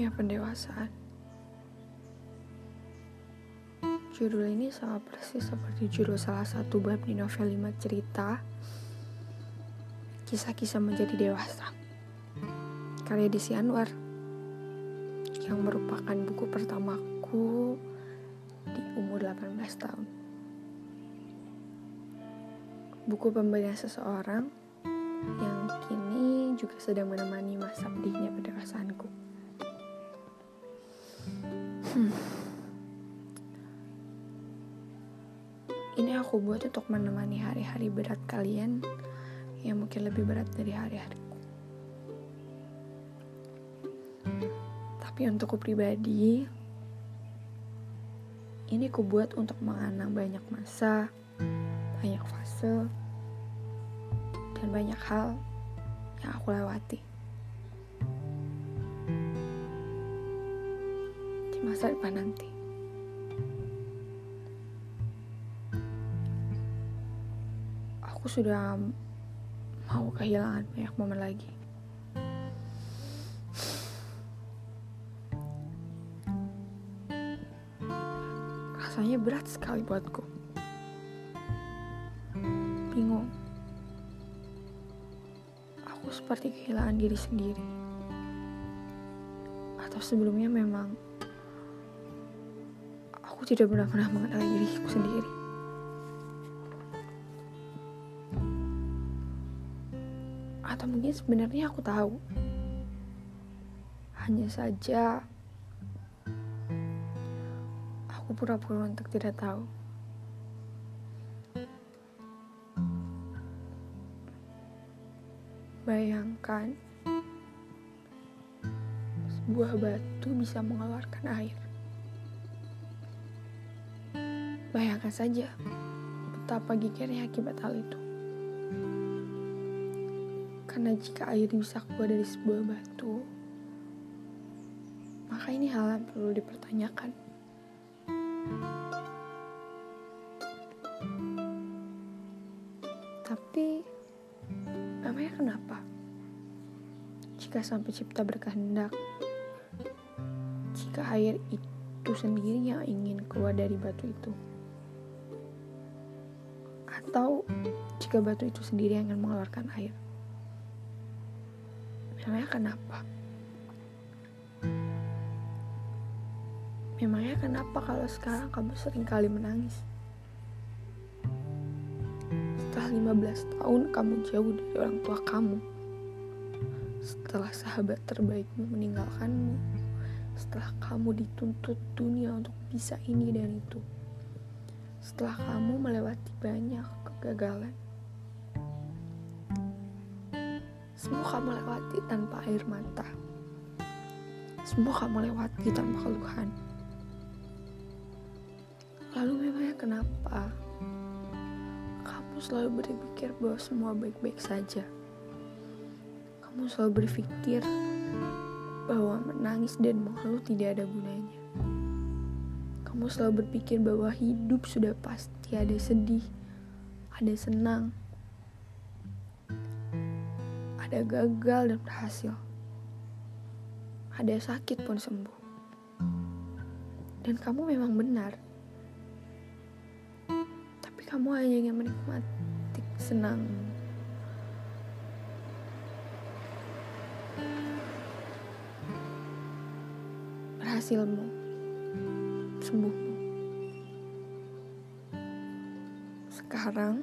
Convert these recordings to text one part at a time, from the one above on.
Ya, pendewasaan. Judul ini sama persis seperti judul salah satu bab di novel 5 cerita Kisah-kisah menjadi dewasa Karya Desi Anwar Yang merupakan buku pertamaku di umur 18 tahun Buku pembelian seseorang yang kini juga sedang menemani masa pedihnya pendewasaanku. Hmm. Ini aku buat untuk menemani hari-hari berat kalian yang mungkin lebih berat dari hari-hariku. Tapi untukku pribadi, ini ku buat untuk mengenang banyak masa, banyak fase, dan banyak hal yang aku lewati. Masa depan nanti. aku sudah mau kehilangan banyak momen lagi. Rasanya berat sekali buatku. Bingung. Aku seperti kehilangan diri sendiri. Atau sebelumnya memang aku tidak benar-benar mengenali diriku sendiri. Atau mungkin sebenarnya aku tahu. Hanya saja aku pura-pura untuk tidak tahu. Bayangkan sebuah batu bisa mengeluarkan air. Bayangkan saja betapa gigirnya akibat hal itu. Karena jika air bisa keluar dari sebuah batu, maka ini hal yang perlu dipertanyakan. Tapi, namanya kenapa? Jika sampai cipta berkehendak, jika air itu sendiri yang ingin keluar dari batu itu, atau jika batu itu sendiri yang ingin mengeluarkan air. Memangnya kenapa? Memangnya kenapa kalau sekarang kamu sering kali menangis? Setelah 15 tahun kamu jauh dari orang tua kamu. Setelah sahabat terbaikmu meninggalkanmu. Setelah kamu dituntut dunia untuk bisa ini dan itu. Setelah kamu melewati banyak kegagalan. Semua kamu lewati tanpa air mata. Semua kamu lewati tanpa keluhan. Lalu memangnya kenapa? Kamu selalu berpikir bahwa semua baik-baik saja. Kamu selalu berpikir bahwa menangis dan mengeluh tidak ada gunanya. Kamu selalu berpikir bahwa hidup sudah pasti ada sedih, ada senang, ada gagal dan berhasil. Ada sakit pun sembuh. Dan kamu memang benar. Tapi kamu hanya ingin menikmati senang. Berhasilmu. Sembuhmu. Sekarang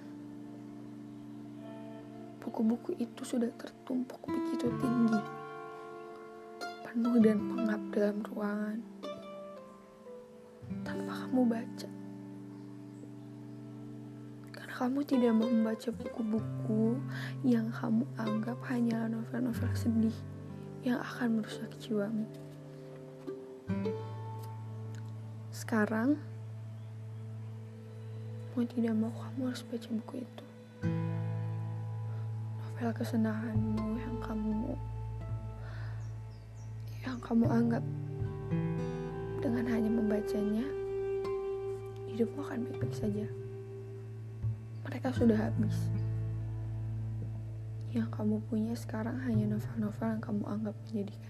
buku-buku itu sudah tertumpuk begitu tinggi, penuh dan pengap dalam ruangan, tanpa kamu baca. Karena kamu tidak mau membaca buku-buku yang kamu anggap hanyalah novel-novel sedih yang akan merusak jiwamu. Sekarang, mau tidak mau kamu harus baca buku itu. Novel kesenanganmu yang kamu yang kamu anggap dengan hanya membacanya hidupmu akan baik-baik saja. Mereka sudah habis. Yang kamu punya sekarang hanya novel-novel yang kamu anggap menyedihkan itu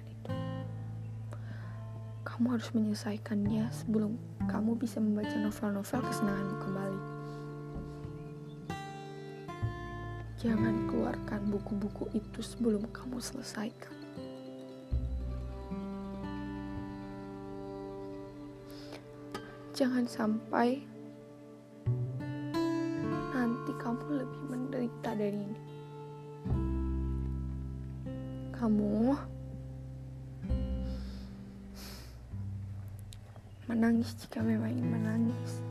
kamu harus menyelesaikannya sebelum kamu bisa membaca novel-novel kesenanganmu kembali. Jangan keluarkan buku-buku itu sebelum kamu selesaikan. Jangan sampai nanti kamu lebih menderita dari ini. Kamu menangis jika memang ingin menangis.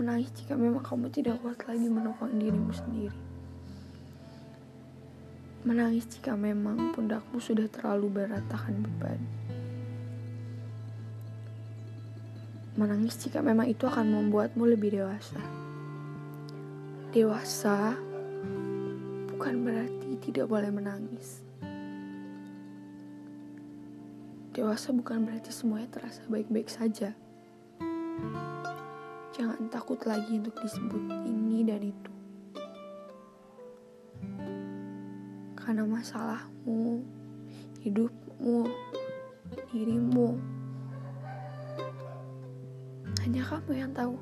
Menangis jika memang kamu tidak kuat lagi menopang dirimu sendiri. Menangis jika memang pundakmu sudah terlalu berat tahan beban. Menangis jika memang itu akan membuatmu lebih dewasa. Dewasa bukan berarti tidak boleh menangis. Dewasa bukan berarti semuanya terasa baik-baik saja. Jangan takut lagi untuk disebut ini dan itu. Karena masalahmu, hidupmu, dirimu, hanya kamu yang tahu.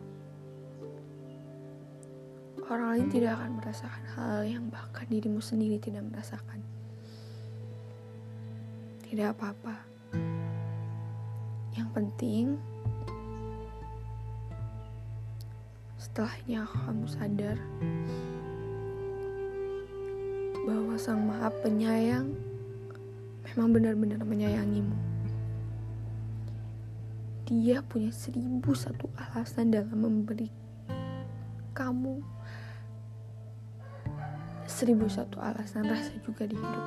Orang lain tidak akan merasakan hal yang bahkan dirimu sendiri tidak merasakan. Tidak apa-apa. Yang penting, setelahnya kamu sadar bahwa Sang Maha Penyayang memang benar-benar menyayangimu. Dia punya seribu satu alasan dalam memberi kamu seribu satu alasan rasa juga di hidup.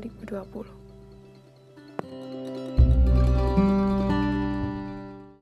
2020